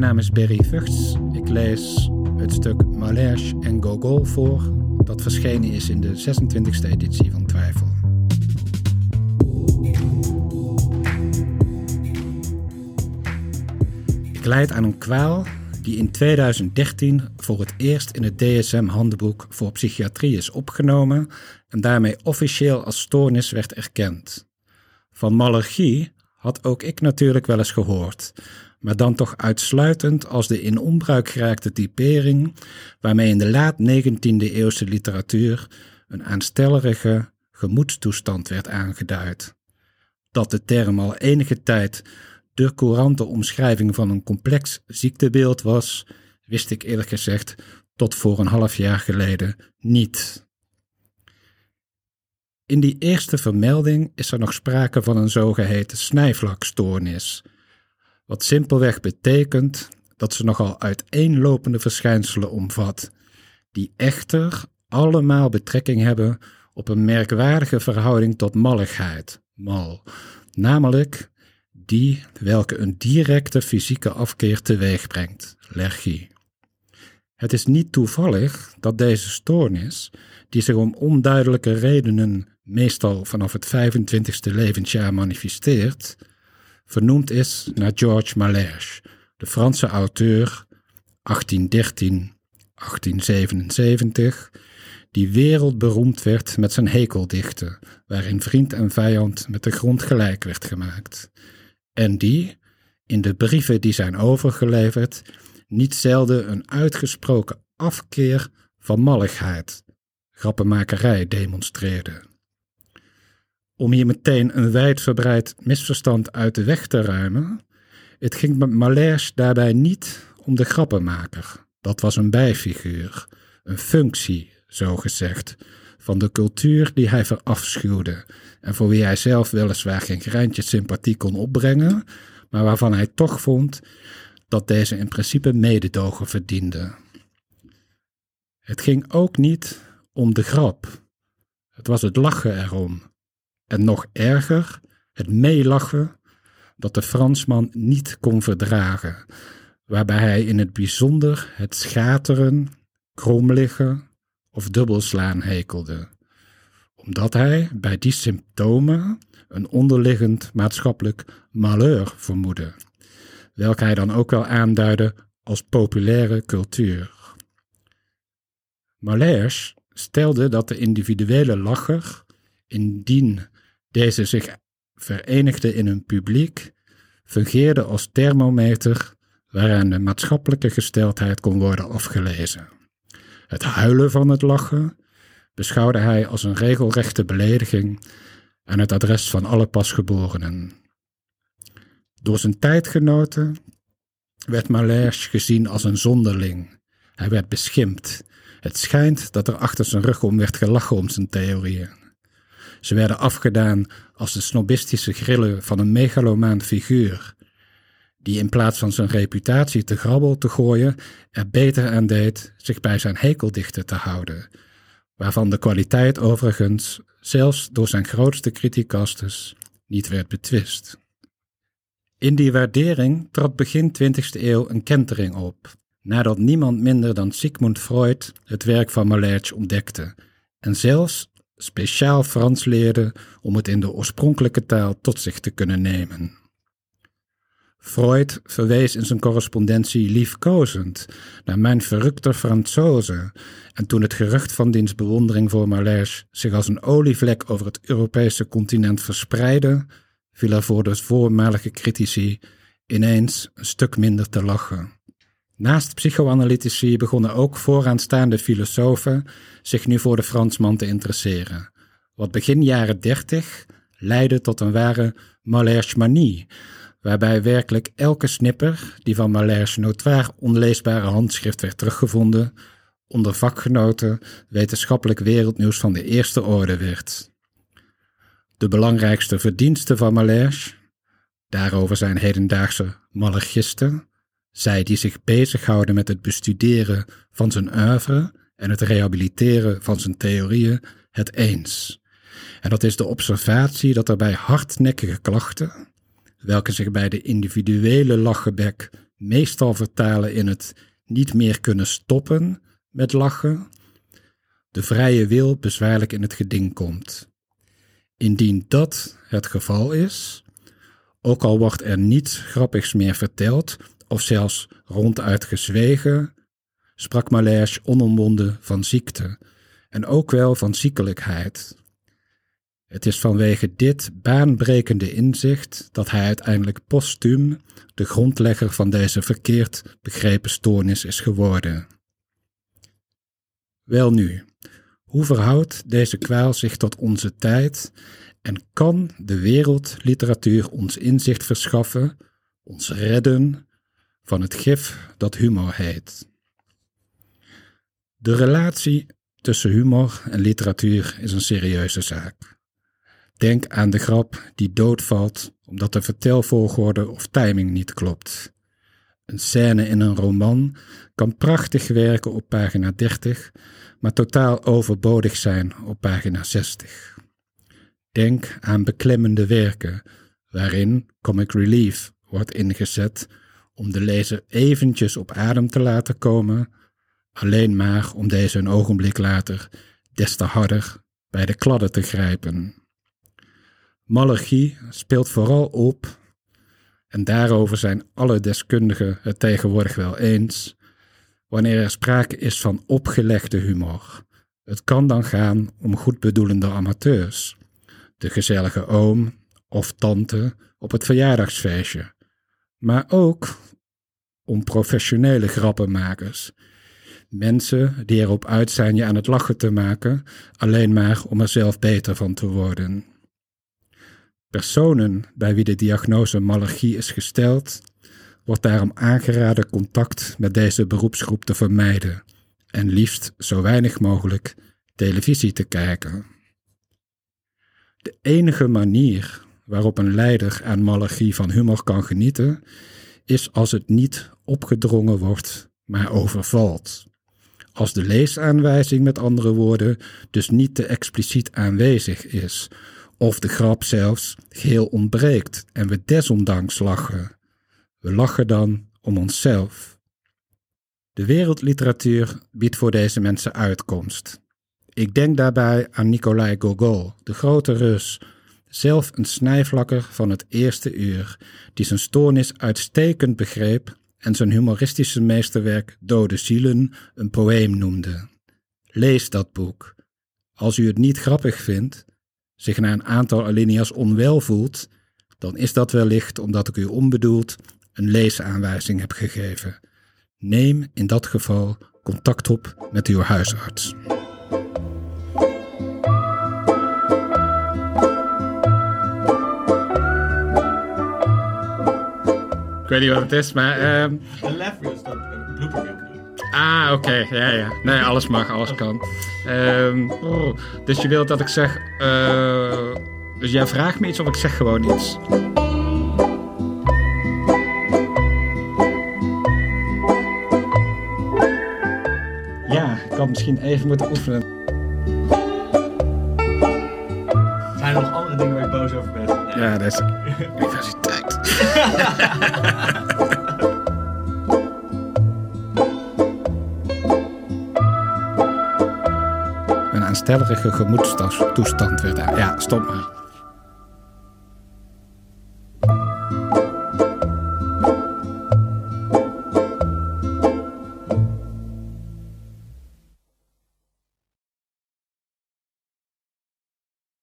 Mijn naam is Berry Vugts. Ik lees het stuk Malèche en Gogol voor, dat verschenen is in de 26e editie van Twijfel. Ik leid aan een kwaal die in 2013 voor het eerst in het DSM-handboek voor psychiatrie is opgenomen en daarmee officieel als stoornis werd erkend. Van malergie had ook ik natuurlijk wel eens gehoord, maar dan toch uitsluitend als de in onbruik geraakte typering waarmee in de laat 19e eeuwse literatuur een aanstellerige gemoedstoestand werd aangeduid. Dat de term al enige tijd de courante omschrijving van een complex ziektebeeld was, wist ik eerlijk gezegd tot voor een half jaar geleden niet. In die eerste vermelding is er nog sprake van een zogeheten snijvlakstoornis, wat simpelweg betekent dat ze nogal uiteenlopende verschijnselen omvat, die echter allemaal betrekking hebben op een merkwaardige verhouding tot malligheid, mal, namelijk die welke een directe fysieke afkeer teweeg brengt, lergie. Het is niet toevallig dat deze stoornis, die zich om onduidelijke redenen meestal vanaf het 25ste levensjaar manifesteert, vernoemd is naar Georges Malèche, de Franse auteur 1813-1877, die wereldberoemd werd met zijn hekeldichten, waarin vriend en vijand met de grond gelijk werd gemaakt en die, in de brieven die zijn overgeleverd, niet zelden een uitgesproken afkeer van malligheid, grappenmakerij demonstreerde. Om hier meteen een wijdverbreid misverstand uit de weg te ruimen, het ging met Malèche daarbij niet om de grappenmaker. Dat was een bijfiguur, een functie, zo gezegd, van de cultuur die hij verafschuwde en voor wie hij zelf weliswaar geen greintje sympathie kon opbrengen, maar waarvan hij toch vond dat deze in principe mededogen verdiende. Het ging ook niet om de grap. Het was het lachen erom. En nog erger, het meelachen dat de Fransman niet kon verdragen, waarbij hij in het bijzonder het schateren, kromliggen of dubbelslaan hekelde omdat hij bij die symptomen een onderliggend maatschappelijk malheur vermoedde, welk hij dan ook wel aanduidde als populaire cultuur. Malèche stelde dat de individuele lacher, indien deze zich verenigde in een publiek, fungeerde als thermometer waaraan de maatschappelijke gesteldheid kon worden afgelezen. Het huilen van het lachen beschouwde hij als een regelrechte belediging aan het adres van alle pasgeborenen. Door zijn tijdgenoten werd Malèche gezien als een zonderling. Hij werd beschimpt. Het schijnt dat er achter zijn rug om werd gelachen om zijn theorieën. Ze werden afgedaan als de snobistische grillen van een megalomaan figuur, die in plaats van zijn reputatie te grabbel te gooien, er beter aan deed zich bij zijn hekeldichten te houden, waarvan de kwaliteit overigens zelfs door zijn grootste criticastes niet werd betwist. In die waardering trad begin 20e eeuw een kentering op, nadat niemand minder dan Sigmund Freud het werk van Malèche ontdekte en zelfs speciaal Frans leerde om het in de oorspronkelijke taal tot zich te kunnen nemen. Freud verwees in zijn correspondentie liefkozend naar mijn verrukte Fransoze, en toen het gerucht van diens bewondering voor Malèche zich als een olievlek over het Europese continent verspreidde, viel er voor de voormalige critici ineens een stuk minder te lachen. Naast psychoanalytici begonnen ook vooraanstaande filosofen zich nu voor de Fransman te interesseren, wat begin jaren dertig leidde tot een ware Malèche-manie, waarbij werkelijk elke snipper die van Malaire's notoir onleesbare handschrift werd teruggevonden, onder vakgenoten wetenschappelijk wereldnieuws van de eerste orde werd. De belangrijkste verdiensten van Malèche, daarover zijn hedendaagse malachisten, zij die zich bezighouden met het bestuderen van zijn oeuvre en het rehabiliteren van zijn theorieën, het eens. En dat is de observatie dat er bij hardnekkige klachten, welke zich bij de individuele lachenbek meestal vertalen in het niet meer kunnen stoppen met lachen, de vrije wil bezwaarlijk in het geding komt. Indien dat het geval is, ook al wordt er niets grappigs meer verteld of zelfs ronduit gezwegen, sprak Malèche onomwonden van ziekte en ook wel van ziekelijkheid. Het is vanwege dit baanbrekende inzicht dat hij uiteindelijk postuum de grondlegger van deze verkeerd begrepen stoornis is geworden. Welnu, hoe verhoudt deze kwaal zich tot onze tijd en kan de wereldliteratuur ons inzicht verschaffen, ons redden van het gif dat humor heet? De relatie tussen humor en literatuur is een serieuze zaak. Denk aan de grap die doodvalt omdat de vertelvolgorde of timing niet klopt. Een scène in een roman kan prachtig werken op pagina 30, maar totaal overbodig zijn op pagina 60. Denk aan beklemmende werken, waarin comic relief wordt ingezet om de lezer eventjes op adem te laten komen, alleen maar om deze een ogenblik later des te harder bij de kladden te grijpen. Malergie speelt vooral op, en daarover zijn alle deskundigen het tegenwoordig wel eens, wanneer er sprake is van opgelegde humor. Het kan dan gaan om goedbedoelende amateurs, de gezellige oom of tante op het verjaardagsfeestje, maar ook om professionele grappenmakers. Mensen die erop uit zijn je aan het lachen te maken, alleen maar om er zelf beter van te worden. Personen bij wie de diagnose malergie is gesteld, wordt daarom aangeraden contact met deze beroepsgroep te vermijden en liefst zo weinig mogelijk televisie te kijken. De enige manier waarop een leider aan malergie van humor kan genieten, is als het niet opgedrongen wordt, maar overvalt. Als de leesaanwijzing, met andere woorden, dus niet te expliciet aanwezig is, of de grap zelfs geheel ontbreekt en we desondanks lachen. We lachen dan om onszelf. De wereldliteratuur biedt voor deze mensen uitkomst. Ik denk daarbij aan Nikolai Gogol, de grote Rus, zelf een snijvlakker van het eerste uur, die zijn stoornis uitstekend begreep en zijn humoristische meesterwerk Dode Zielen een poëem noemde. Lees dat boek. Als u het niet grappig vindt, zich na een aantal alinea's onwel voelt, dan is dat wellicht omdat ik u onbedoeld een leesaanwijzing heb gegeven. Neem in dat geval contact op met uw huisarts. Weet niet wat het is, maar... Een leverage, dat een blooper Ah, oké. Ja, ja. Nee, alles mag, alles kan. Um, oh, dus je wilt dat ik zeg... Uh, dus jij vraagt me iets of ik zeg gewoon iets? Ja, ik had misschien even moeten oefenen. Zijn er nog andere dingen waar je boos over bent? Ja, dat is. Een aanstellerige gemoedstoestand werd daar. Ja, stop maar.